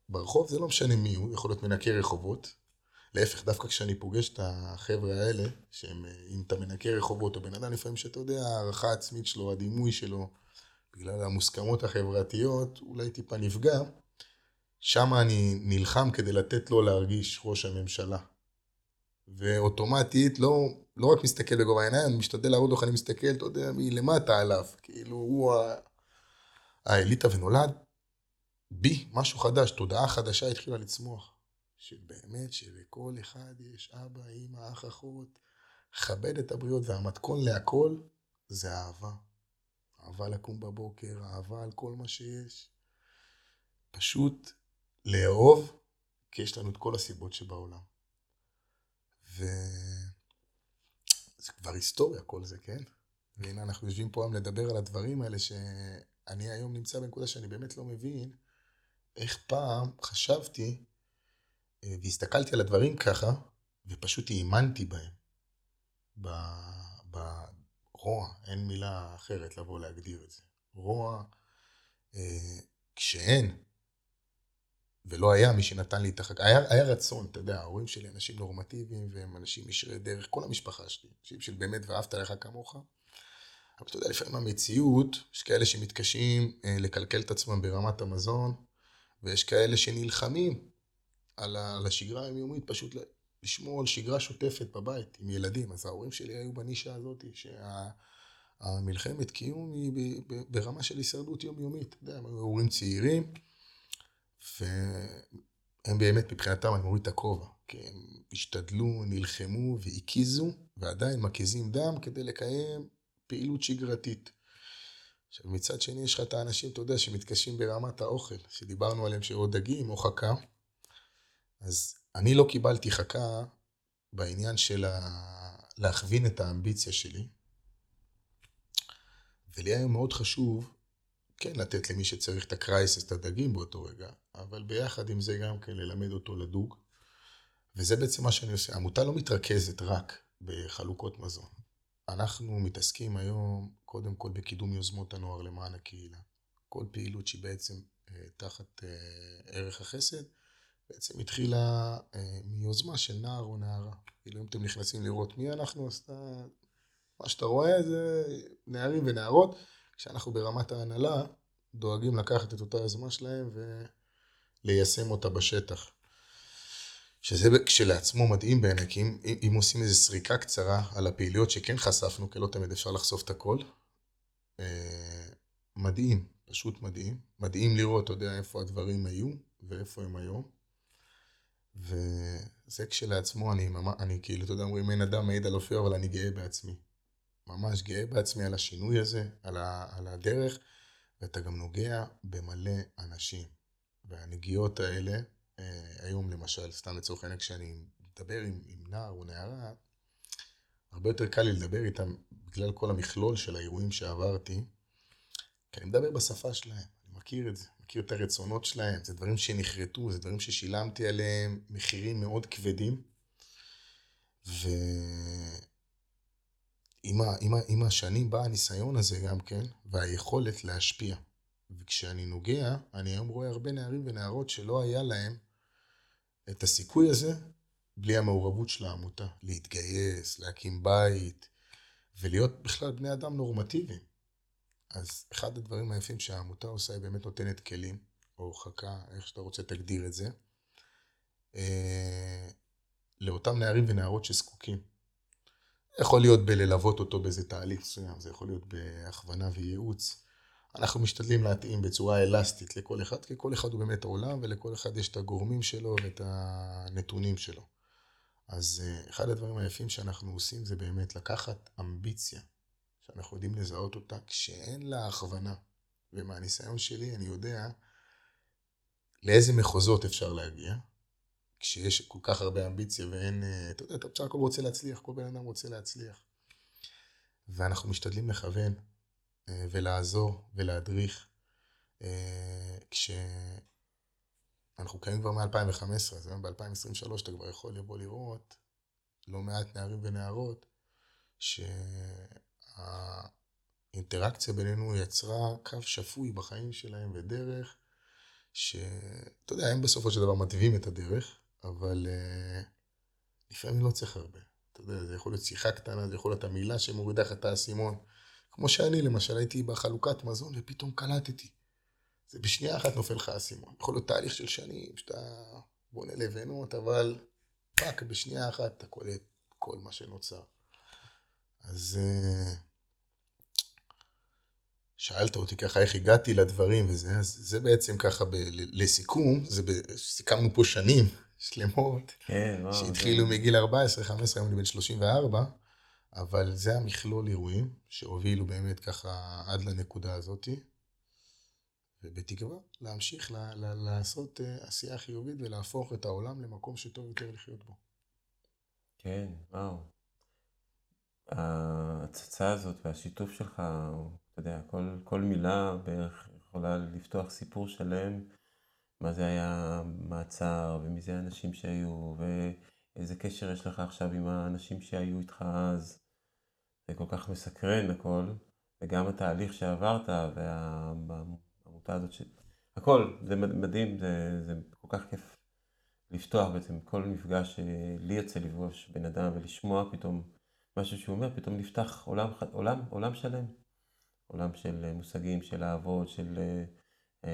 ברחוב, זה לא משנה מי הוא, יכול להיות מנקה רחובות. להפך, דווקא כשאני פוגש את החבר'ה האלה, שהם, אם אתה מנקה רחובות, או בן אדם לפעמים שאתה יודע, הערכה העצמית שלו, הדימוי שלו, בגלל המוסכמות החברתיות, אולי טיפה נפגע, שם אני נלחם כדי לתת לו להרגיש ראש הממשלה. ואוטומטית לא, לא רק מסתכל בגובה העיניים, אני משתדל להראות איך אני מסתכל, אתה יודע, מלמטה עליו. כאילו, הוא האליטה ונולד בי, משהו חדש, תודעה חדשה התחילה לצמוח. שבאמת שלכל אחד יש אבא, אמא, אח, אחות, כבד את הבריות, והמתכון להכל זה אהבה. אהבה לקום בבוקר, אהבה על כל מה שיש. פשוט לאהוב, כי יש לנו את כל הסיבות שבעולם. וזה כבר היסטוריה כל זה, כן? והנה אנחנו יושבים פה היום לדבר על הדברים האלה שאני היום נמצא בנקודה שאני באמת לא מבין איך פעם חשבתי אה, והסתכלתי על הדברים ככה ופשוט האמנתי בהם. ברוע, אין מילה אחרת לבוא להגדיר את זה. רוע, אה, כשאין ולא היה מי שנתן לי את החג... היה, היה רצון, אתה יודע, ההורים שלי אנשים נורמטיביים והם אנשים ישרי דרך, כל המשפחה שלי, אנשים של באמת ואהבת לך כמוך. אבל אתה יודע, לפעמים המציאות, יש כאלה שמתקשים אה, לקלקל את עצמם ברמת המזון, ויש כאלה שנלחמים על, ה, על השגרה היומיומית, פשוט לשמור על שגרה שוטפת בבית עם ילדים. אז ההורים שלי היו בנישה הזאת, שהמלחמת קיום היא ברמה של הישרדות יומיומית. אתה יודע, הם היו הורים צעירים. והם באמת, מבחינתם, אני מוריד את הכובע. כי הם השתדלו, נלחמו והקיזו, ועדיין מקיזים דם כדי לקיים פעילות שגרתית. עכשיו, מצד שני, יש לך את האנשים, אתה יודע, שמתקשים ברמת האוכל, שדיברנו עליהם שאו דגים או חכה. אז אני לא קיבלתי חכה בעניין של ה... להכווין את האמביציה שלי. ולי היה מאוד חשוב כן לתת למי שצריך את הקרייסס, את הדגים באותו רגע, אבל ביחד עם זה גם כן ללמד אותו לדוג. וזה בעצם מה שאני עושה. העמותה לא מתרכזת רק בחלוקות מזון. אנחנו מתעסקים היום קודם כל בקידום יוזמות הנוער למען הקהילה. כל פעילות שהיא בעצם אה, תחת אה, ערך החסד, בעצם התחילה אה, מיוזמה של נער או נערה. כאילו אם אתם נכנסים לראות מי אנחנו, אז אתה, מה שאתה רואה זה נערים ונערות. כשאנחנו ברמת ההנהלה דואגים לקחת את אותה יוזמה שלהם וליישם אותה בשטח. שזה כשלעצמו מדהים בעיניי, כי אם, אם עושים איזו סריקה קצרה על הפעילויות שכן חשפנו, כי לא תמיד אפשר לחשוף את הכל, אה, מדהים, פשוט מדהים. מדהים לראות, אתה יודע, איפה הדברים היו ואיפה הם היום. וזה כשלעצמו, אני, אני כאילו, אתה יודע, אומרים אין אדם מעיד על אופיו, אבל אני גאה בעצמי. ממש גאה בעצמי על השינוי הזה, על, ה, על הדרך, ואתה גם נוגע במלא אנשים. והנגיעות האלה, אה, היום למשל, סתם לצורך העניין, כשאני מדבר עם, עם נער או נערה, הרבה יותר קל לי לדבר איתם בגלל כל המכלול של האירועים שעברתי, כי אני מדבר בשפה שלהם, אני מכיר את זה, מכיר את הרצונות שלהם, זה דברים שנחרטו, זה דברים ששילמתי עליהם מחירים מאוד כבדים, ועם השנים בא הניסיון הזה גם כן, והיכולת להשפיע. וכשאני נוגע, אני היום רואה הרבה נערים ונערות שלא היה להם את הסיכוי הזה בלי המעורבות של העמותה. להתגייס, להקים בית, ולהיות בכלל בני אדם נורמטיביים. אז אחד הדברים היפים שהעמותה עושה, היא באמת נותנת כלים, או חכה, איך שאתה רוצה תגדיר את זה, אה, לאותם נערים ונערות שזקוקים. יכול להיות בללוות אותו באיזה תהליך מסוים, זה יכול להיות בהכוונה וייעוץ. אנחנו משתדלים להתאים בצורה אלסטית לכל אחד, כי כל אחד הוא באמת עולם, ולכל אחד יש את הגורמים שלו ואת הנתונים שלו. אז אה, אחד הדברים היפים שאנחנו עושים זה באמת לקחת אמביציה, שאנחנו יודעים לזהות אותה כשאין לה הכוונה. ומהניסיון שלי אני יודע לאיזה מחוזות אפשר להגיע, כשיש כל כך הרבה אמביציה ואין, אה, אתה יודע, אתה בסך הכל רוצה להצליח, כל בן אדם רוצה להצליח. ואנחנו משתדלים לכוון אה, ולעזור ולהדריך. כשאנחנו קיימים כבר מ-2015, אז היום ב-2023 אתה כבר יכול לבוא לראות לא מעט נערים ונערות, שהאינטראקציה בינינו יצרה קו שפוי בחיים שלהם ודרך, שאתה יודע, הם בסופו של דבר מתווים את הדרך, אבל uh, לפעמים לא צריך הרבה. אתה יודע, זה יכול להיות שיחה קטנה, זה יכול להיות המילה שמורידה לך את האסימון. כמו שאני למשל הייתי בחלוקת מזון ופתאום קלטתי. זה בשנייה אחת נופל לך האסימון. יכול להיות תהליך של שנים שאתה בונה לבנות, אבל פאק, בשנייה אחת אתה קולט כל מה שנוצר. אז אה, שאלת אותי ככה איך הגעתי לדברים וזה, אז זה בעצם ככה ב, לסיכום, זה ב, סיכמנו פה שנים שלמות, כן, שהתחילו מגיל 14, 15, היום אני בן 34, אבל זה המכלול אירועים שהובילו באמת ככה עד לנקודה הזאתי. ובתקווה להמשיך ל- ל- לעשות uh, עשייה חיובית ולהפוך את העולם למקום שטוב יותר לחיות בו. כן, וואו. ההצצה הזאת והשיתוף שלך, אתה יודע, כל, כל מילה בערך יכולה לפתוח סיפור שלם, מה זה היה מעצר, ומי זה האנשים שהיו, ואיזה קשר יש לך עכשיו עם האנשים שהיו איתך אז. זה כל כך מסקרן הכל, וגם התהליך שעברת, והעמותה הזאת, ש... הכל, זה מדהים, זה, זה כל כך כיף לפתוח בעצם כל מפגש שלי יוצא לפגוש בן אדם ולשמוע פתאום משהו שהוא אומר, פתאום נפתח עולם, עולם, עולם שלם. עולם של מושגים, של אהבות, של uh,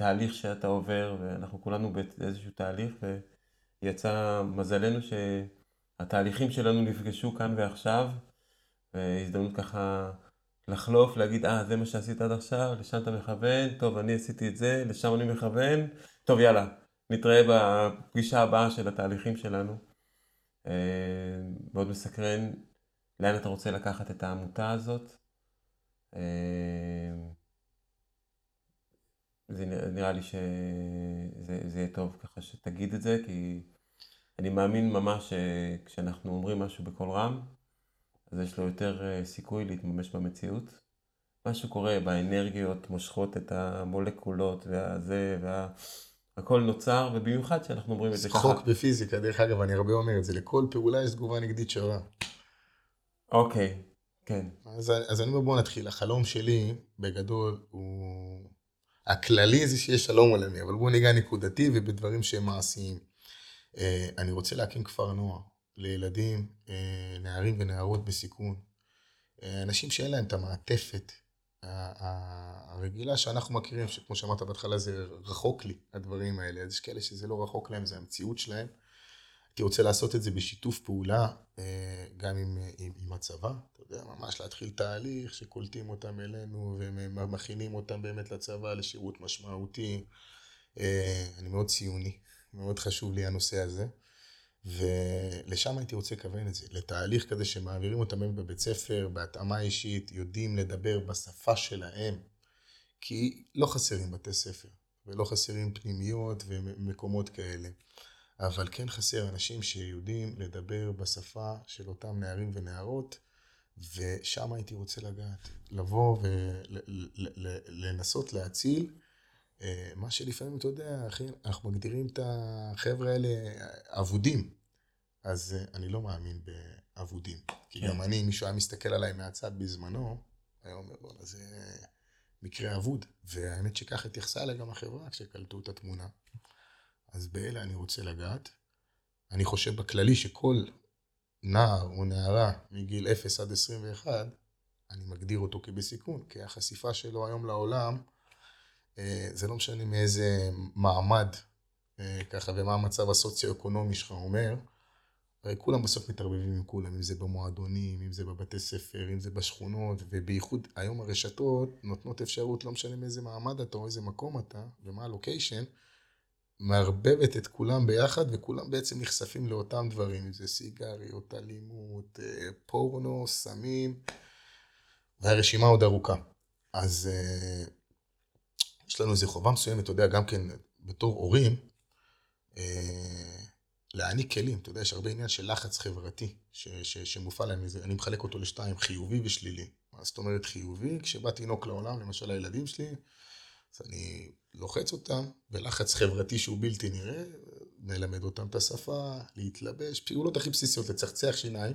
התהליך שאתה עובר, ואנחנו כולנו באיזשהו תהליך, ויצא מזלנו שהתהליכים שלנו נפגשו כאן ועכשיו, והזדמנות ככה לחלוף, להגיד, אה, זה מה שעשית עד עכשיו, לשם אתה מכוון, טוב, אני עשיתי את זה, לשם אני מכוון, טוב, יאללה, נתראה בפגישה הבאה של התהליכים שלנו. אה, מאוד מסקרן לאן אתה רוצה לקחת את העמותה הזאת. אה, זה נראה לי שזה יהיה טוב ככה שתגיד את זה, כי אני מאמין ממש שכשאנחנו אומרים משהו בקול רם, אז יש לו יותר אה, סיכוי להתממש במציאות. משהו קורה באנרגיות, מושכות את המולקולות והזה, וה... הכל נוצר, ובמיוחד שאנחנו אומרים את זה ככה. צחוק בפיזיקה, דרך אגב, אני הרבה אומר את זה, לכל פעולה יש תגובה נגדית שווה. אוקיי, כן. אז, אז אני אומר, בוא נתחיל. החלום שלי, בגדול, הוא... הכללי זה שיש שלום עולמי, אבל בואו ניגע נקודתי ובדברים שהם מעשיים. אה, אני רוצה להקים כפר נוער לילדים, אה, נערים ונערות בסיכון. אה, אנשים שאין להם את המעטפת הרגילה שאנחנו מכירים, שכמו שאמרת בהתחלה זה רחוק לי, הדברים האלה. אז יש כאלה שזה לא רחוק להם, זה המציאות שלהם. הייתי רוצה לעשות את זה בשיתוף פעולה, אה, גם עם, עם, עם הצבא, אתה יודע, ממש להתחיל תהליך שקולטים אותם אלינו ומכינים אותם באמת לצבא לשירות משמעותי. אה, אני מאוד ציוני, מאוד חשוב לי הנושא הזה. ולשם הייתי רוצה לכוון את זה, לתהליך כזה שמעבירים אותם בבית ספר, בהתאמה אישית, יודעים לדבר בשפה שלהם, כי לא חסרים בתי ספר, ולא חסרים פנימיות ומקומות כאלה. אבל כן חסר אנשים שיודעים לדבר בשפה של אותם נערים ונערות, ושם הייתי רוצה לגעת. לבוא ולנסות להציל. אה, מה שלפעמים, אתה יודע, אחי, אנחנו מגדירים את החבר'ה האלה אבודים. אז אה, אני לא מאמין באבודים. כי כן. גם אני, מישהו היה מסתכל עליי מהצד בזמנו, היה אומר, בוא'נה, זה מקרה אבוד. והאמת שככה התייחסה אליי גם החברה כשקלטו את התמונה. אז באלה אני רוצה לגעת. אני חושב בכללי שכל נער או נערה מגיל 0 עד 21, אני מגדיר אותו כבסיכון, כי החשיפה שלו היום לעולם, אה, זה לא משנה מאיזה מעמד אה, ככה ומה המצב הסוציו-אקונומי שלך אומר, הרי כולם בסוף מתערבבים עם כולם, אם זה במועדונים, אם זה בבתי ספר, אם זה בשכונות, ובייחוד היום הרשתות נותנות אפשרות, לא משנה מאיזה מעמד אתה או איזה מקום אתה, ומה הלוקיישן, מערבבת את כולם ביחד, וכולם בעצם נחשפים לאותם דברים, אם זה סיגריות, אלימות, אה, פורנו, סמים, והרשימה עוד ארוכה. אז אה, יש לנו איזו חובה מסוימת, אתה יודע, גם כן בתור הורים, אה, להעניק כלים, אתה יודע, יש הרבה עניין של לחץ חברתי ש, ש, שמופעל עליהם, אני מחלק אותו לשתיים, חיובי ושלילי. מה זאת אומרת חיובי? כשבא תינוק לעולם, למשל הילדים שלי, אז אני לוחץ אותם בלחץ חברתי שהוא בלתי נראה, מלמד אותם את השפה, להתלבש, פעולות הכי בסיסיות, לצחצח שיניים,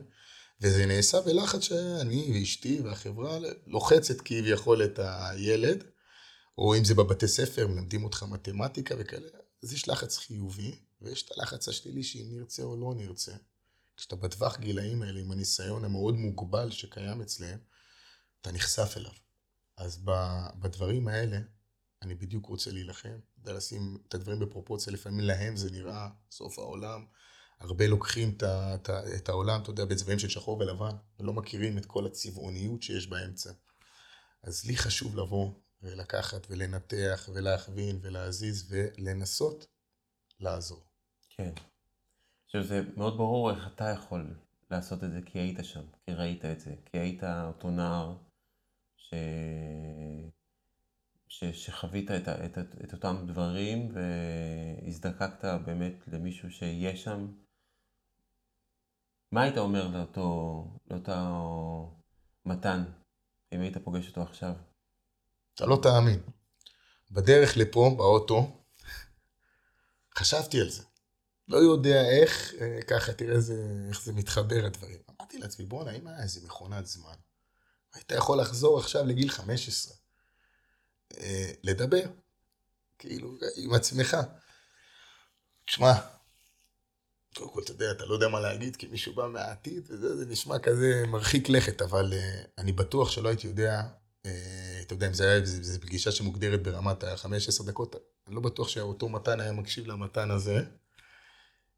וזה נעשה בלחץ שאני ואשתי והחברה לוחצת כביכול את הילד, או אם זה בבתי ספר, מלמדים אותך מתמטיקה וכאלה, אז יש לחץ חיובי, ויש את הלחץ השלילי שאם נרצה או לא נרצה. כשאתה בטווח גילאים האלה, עם הניסיון המאוד מוגבל שקיים אצלם, אתה נחשף אליו. אז בדברים האלה, אני בדיוק רוצה להילחם, כדי לשים את הדברים בפרופורציה, לפעמים להם זה נראה סוף העולם. הרבה לוקחים את, את, את העולם, אתה יודע, בצבעים של שחור ולבן, ולא מכירים את כל הצבעוניות שיש באמצע. אז לי חשוב לבוא ולקחת ולנתח ולהכווין ולהזיז ולנסות לעזור. כן. עכשיו זה מאוד ברור איך אתה יכול לעשות את זה כי היית שם, כי ראית את זה, כי היית אותו נער ש... ש... שחווית את, את, את, את אותם דברים והזדקקת באמת למישהו שיהיה שם. מה היית אומר לאותו, לאותו מתן, אם היית פוגש אותו עכשיו? אתה לא תאמין. בדרך לפה, באוטו, חשבתי על זה. לא יודע איך, אה, ככה, תראה זה, איך זה מתחבר הדברים. אמרתי לעצמי, בואנה, אם היה איזה מכונת זמן, היית יכול לחזור עכשיו לגיל 15, אה, לדבר, כאילו, עם עצמך. תשמע, קודם כל, אתה יודע, אתה לא יודע מה להגיד, כי מישהו בא מהעתיד, וזה זה נשמע כזה מרחיק לכת, אבל uh, אני בטוח שלא הייתי יודע, uh, אתה יודע, אם זה היה איזו פגישה שמוגדרת ברמת ה-5-10 דקות, אני לא בטוח שאותו מתן היה מקשיב למתן הזה.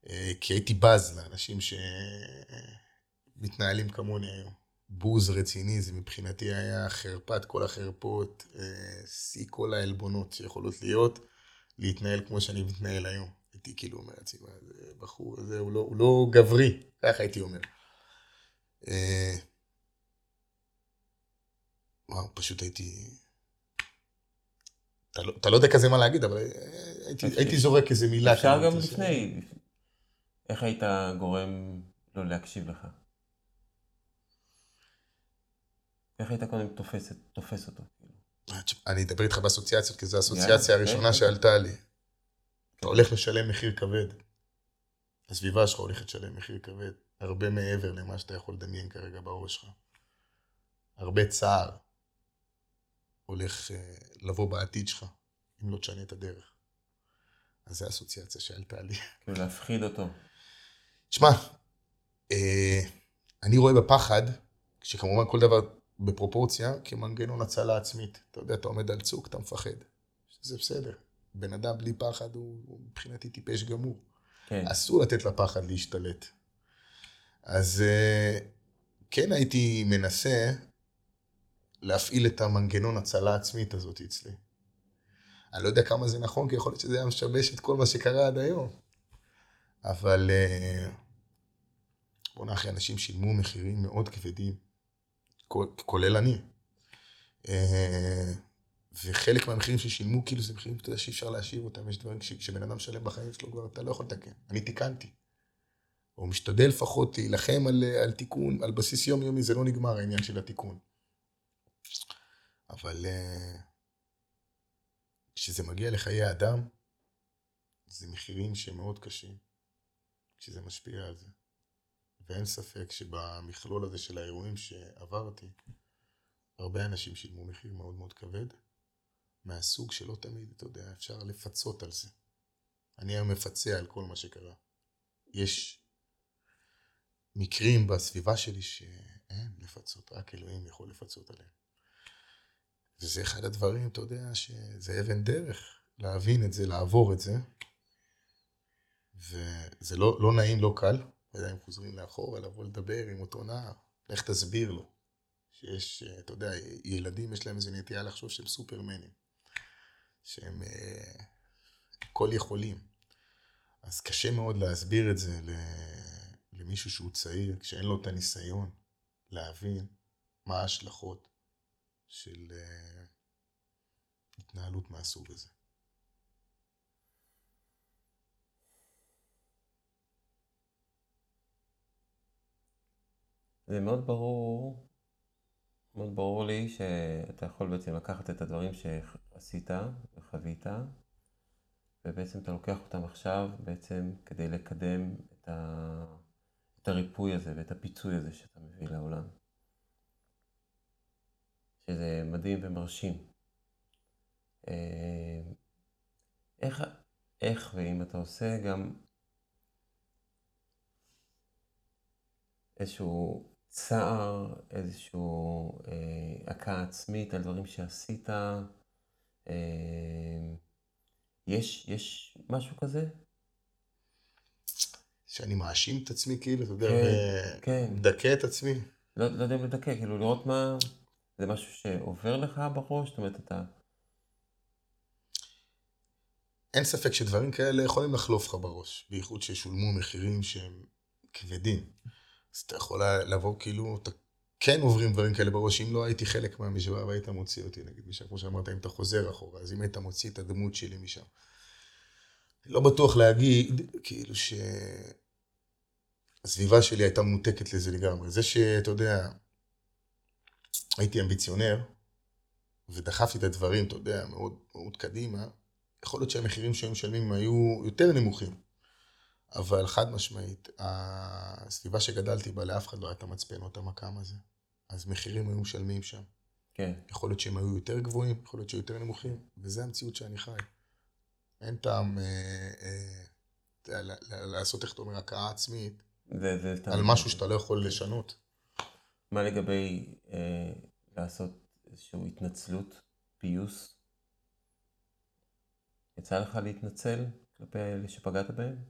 אה, כי הייתי בז לאנשים שמתנהלים כמוני היום. בוז רציני, זה מבחינתי היה חרפת כל החרפות, אה, שיא כל העלבונות שיכולות להיות, להתנהל כמו שאני מתנהל היום. הייתי כאילו אומר לעצמי, זה בחור הזה, הוא לא, הוא לא גברי, ככה הייתי אומר. אה, וואו, פשוט הייתי... אתה לא, אתה לא יודע כזה מה להגיד, אבל הייתי, הייתי זורק איזה מילה. אפשר גם לפני, איך היית גורם לו להקשיב לך? איך היית קודם תופס, תופס אותו? אני אדבר איתך באסוציאציות, כי זו האסוציאציה הראשונה שעלתה לי. אתה הולך לשלם מחיר כבד. הסביבה שלך הולכת לשלם מחיר כבד. הרבה מעבר למה שאתה יכול לדמיין כרגע בראש שלך. הרבה צער הולך אה, לבוא בעתיד שלך, אם לא תשנה את הדרך. אז זו האסוציאציה שעלתה לי. <laughs> כאילו להפחיד אותו. תשמע, אה, אני רואה בפחד, שכמובן כל דבר בפרופורציה, כמנגנון הצלה עצמית. אתה יודע, אתה עומד על צוק, אתה מפחד. זה בסדר. בן אדם בלי פחד הוא, הוא מבחינתי טיפש גמור. כן. אסור לתת לפחד להשתלט. אז אה, כן הייתי מנסה להפעיל את המנגנון הצלה עצמית הזאת אצלי. אני לא יודע כמה זה נכון, כי יכול להיות שזה היה משבש את כל מה שקרה עד היום. אבל אה, בוא'נה אחי, אנשים שילמו מחירים מאוד כבדים, כולל אני. אה, וחלק מהמחירים ששילמו, כאילו זה מחירים, אתה יודע, שאי אפשר להשאיר אותם, יש דברים, כשבן אדם משלם בחיים שלו כבר, אתה לא יכול לתקן. אני תיקנתי. או משתדל לפחות להילחם על, על תיקון, על בסיס יומיומי, זה לא נגמר העניין של התיקון. אבל אה, כשזה מגיע לחיי אדם, זה מחירים שמאוד קשים, כשזה משפיע על זה. ואין ספק שבמכלול הזה של האירועים שעברתי, הרבה אנשים שילמו מחיר מאוד מאוד כבד, מהסוג שלא תמיד, אתה יודע, אפשר לפצות על זה. אני היום מפצה על כל מה שקרה. יש מקרים בסביבה שלי שאין לפצות, רק אלוהים יכול לפצות עליהם. וזה אחד הדברים, אתה יודע, שזה אבן דרך להבין את זה, לעבור את זה. וזה לא, לא נעים, לא קל. לא יודע אם חוזרים לאחור, לבוא לדבר עם אותו נער, לך תסביר לו. שיש, אתה יודע, ילדים יש להם איזו נטייה לחשוב שהם סופרמנים. שהם uh, כל יכולים. אז קשה מאוד להסביר את זה למישהו שהוא צעיר, כשאין לו את הניסיון להבין מה ההשלכות של uh, התנהלות מהסוג הזה. זה מאוד ברור, מאוד ברור לי שאתה יכול בעצם לקחת את הדברים שעשית וחווית, ובעצם אתה לוקח אותם עכשיו בעצם כדי לקדם את, ה... את הריפוי הזה ואת הפיצוי הזה שאתה מביא לעולם. שזה מדהים ומרשים. אה, איך, איך ואם אתה עושה גם איזשהו צער, איזשהו אה, הכאה עצמית על דברים שעשית, אה, יש, יש משהו כזה? שאני מאשים את עצמי, כאילו, אתה יודע, כן, כן. מדכא את עצמי. לא, לא יודע אם לדכא, כאילו לראות מה, זה משהו שעובר לך בראש, זאת אומרת, אתה... אין ספק שדברים כאלה יכולים לחלוף לך בראש, בייחוד ששולמו מחירים שהם כבדים. אז אתה יכול לבוא כאילו, אתה כן עוברים דברים כאלה בראש, אם לא הייתי חלק מהמשוואה והיית מוציא אותי, נגיד, משם, כמו שאמרת, אם אתה חוזר אחורה, אז אם היית מוציא את הדמות שלי משם. לא בטוח להגיד, כאילו ש... הסביבה שלי הייתה מנותקת לזה לגמרי. זה שאתה יודע, הייתי אמביציונר, ודחפתי את הדברים, אתה יודע, מאוד, מאוד קדימה, יכול להיות שהמחירים שהיו משלמים היו יותר נמוכים. אבל חד משמעית, הסביבה שגדלתי בה, לאף אחד לא הייתה מצפן אותה מקם הזה. אז מחירים היו משלמים שם. כן. יכול להיות שהם היו יותר גבוהים, יכול להיות שיותר נמוכים, וזה המציאות שאני חי. אין טעם אה, אה, לעשות, איך אתה אומר, הכאה עצמית, זה, זה על משהו שאתה לא יכול לשנות. מה לגבי אה, לעשות איזושהי התנצלות, פיוס? יצא לך להתנצל כלפי אלה שפגעת בהם?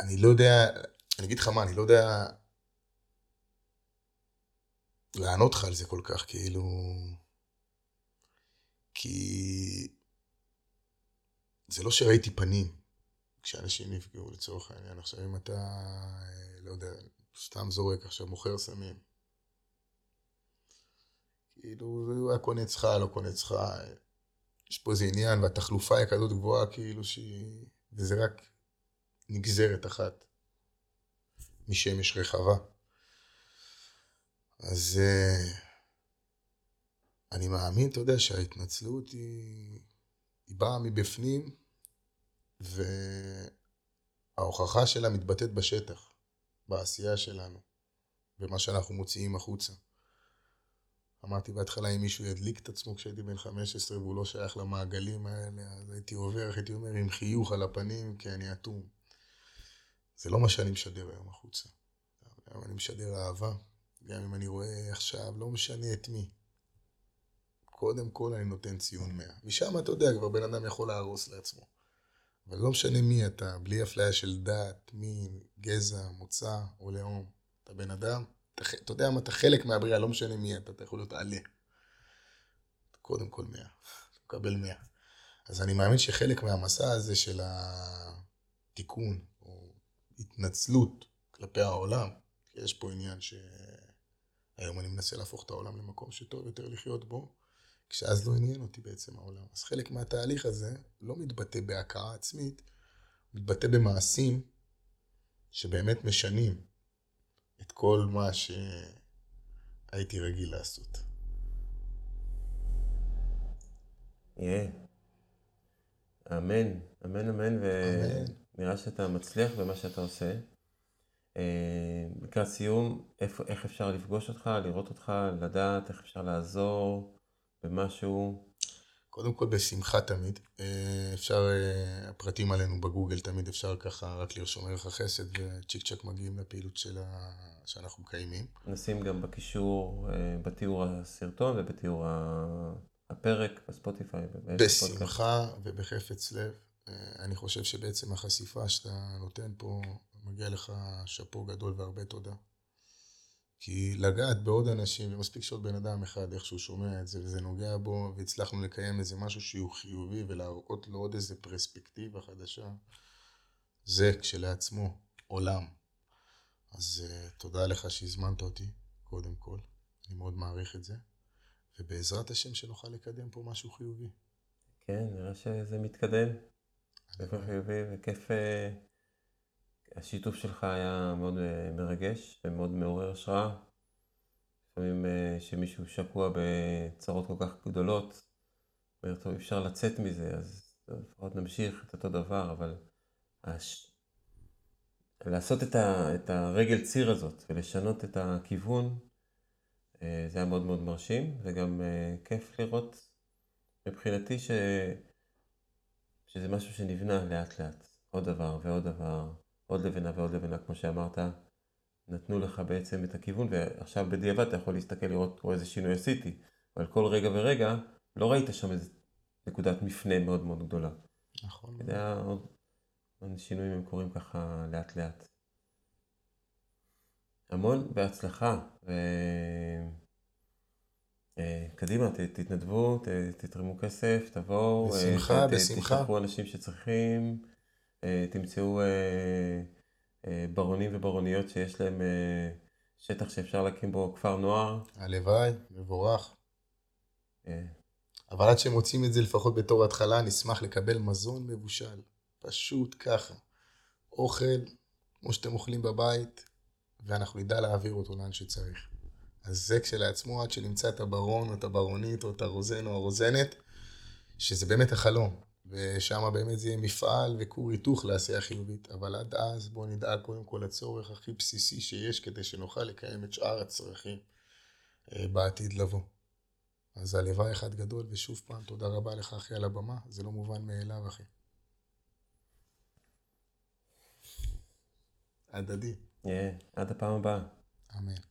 אני לא יודע, אני אגיד לך מה, אני לא יודע לענות לך על זה כל כך, כאילו... כי זה לא שראיתי פנים כשאנשים נפגעו לצורך העניין. עכשיו אם אתה, אה, לא יודע, סתם זורק עכשיו מוכר סמים. כאילו, הוא היה קונה אצלך, לא קונה אצלך. יש פה איזה עניין, והתחלופה היא כזאת גבוהה, כאילו שהיא... וזה רק נגזרת אחת משמש רחבה. אז uh, אני מאמין, אתה יודע, שההתנצלות היא, היא באה מבפנים, וההוכחה שלה מתבטאת בשטח, בעשייה שלנו, במה שאנחנו מוציאים החוצה. אמרתי בהתחלה, אם מישהו ידליק את עצמו כשהייתי בן 15 והוא לא שייך למעגלים האלה, אז הייתי עובר, הייתי אומר, עם חיוך על הפנים, כי אני אטום. זה לא מה שאני משדר היום החוצה. היום אני משדר אהבה, גם אם אני רואה עכשיו, לא משנה את מי. קודם כל אני נותן ציון 100. משם אתה יודע, כבר בן אדם יכול להרוס לעצמו. אבל לא משנה מי אתה, בלי אפליה של דת, מין, גזע, מוצא או לאום. אתה בן אדם, אתה, אתה יודע מה, אתה חלק מהבריאה, לא משנה מי אתה, אתה יכול להיות עלה. קודם כל 100, אתה מקבל 100. אז אני מאמין שחלק מהמסע הזה של התיקון, התנצלות כלפי העולם, יש פה עניין היום אני מנסה להפוך את העולם למקום שטוב יותר לחיות בו, כשאז לא עניין אותי בעצם העולם. אז חלק מהתהליך הזה לא מתבטא בהכרה עצמית, מתבטא במעשים שבאמת משנים את כל מה שהייתי רגיל לעשות. יהיה. אמן, אמן, אמן, ונראה שאתה מצליח במה שאתה עושה. אה, לקראת סיום, איך, איך אפשר לפגוש אותך, לראות אותך, לדעת איך אפשר לעזור במשהו? קודם כל בשמחה תמיד. אה, אפשר, אה, הפרטים עלינו בגוגל תמיד אפשר ככה רק לרשום ערך החסד וצ'יק צ'ק מגיעים לפעילות שלה, שאנחנו מקיימים. נשים גם בקישור, בתיאור הסרטון ובתיאור הפרק בספוטיפיי. בשמחה ובחפץ לב. אני חושב שבעצם החשיפה שאתה נותן פה מגיע לך שאפו גדול והרבה תודה. כי לגעת בעוד אנשים, ומספיק שעוד בן אדם אחד איכשהו שומע את זה וזה נוגע בו, והצלחנו לקיים איזה משהו שהוא חיובי ולהראות לו עוד איזה פרספקטיבה חדשה, זה כשלעצמו עולם. אז uh, תודה לך שהזמנת אותי, קודם כל. אני מאוד מעריך את זה. ובעזרת השם שנוכל לקדם פה משהו חיובי. כן, נראה שזה מתקדם. ספר חיובי וכיף... Uh... השיתוף שלך היה מאוד אה, מרגש ומאוד מעורר השראה. לפעמים אה, שמישהו שקוע בצרות כל כך גדולות, אומר, טוב, אפשר לצאת מזה, אז לפחות נמשיך את אותו דבר, אבל הש... לעשות את, ה... את הרגל ציר הזאת ולשנות את הכיוון, אה, זה היה מאוד מאוד מרשים, וגם כיף לראות מבחינתי ש... שזה משהו שנבנה לאט לאט, עוד דבר ועוד דבר. עוד לבנה ועוד לבנה, כמו שאמרת, נתנו לך בעצם את הכיוון, ועכשיו בדיעבד אתה יכול להסתכל לראות פה איזה שינוי עשיתי, אבל כל רגע ורגע לא ראית שם איזה נקודת מפנה מאוד מאוד גדולה. נכון. זה היה עוד, עוד שינויים הם קורים ככה לאט לאט. המון בהצלחה, ו... אה, קדימה, ת, תתנדבו, ת, תתרמו כסף, תבואו, בשמחה, ת, בשמחה. תשלחו אנשים שצריכים. אה, תמצאו אה, אה, ברונים וברוניות שיש להם שטח שאפשר להקים בו כפר נוער. הלוואי, מבורך. אבל עד שמוצאים את זה לפחות בתור התחלה, נשמח לקבל מזון מבושל. פשוט ככה. אוכל, כמו שאתם אוכלים בבית, ואנחנו נדע להעביר אותו לאן שצריך. אז זה כשלעצמו, עד שנמצא את הברון או את הברונית או את הרוזן או הרוזנת, שזה באמת החלום. ושם באמת זה יהיה מפעל וכור היתוך לעשייה חיובית. אבל עד אז בואו נדאג קודם כל לצורך הכי בסיסי שיש, כדי שנוכל לקיים את שאר הצרכים אה, בעתיד לבוא. אז הלוואי אחד גדול, ושוב פעם, תודה רבה לך אחי על הבמה, זה לא מובן מאליו אחי. הדדי. Yeah, עד הפעם הבאה. אמן.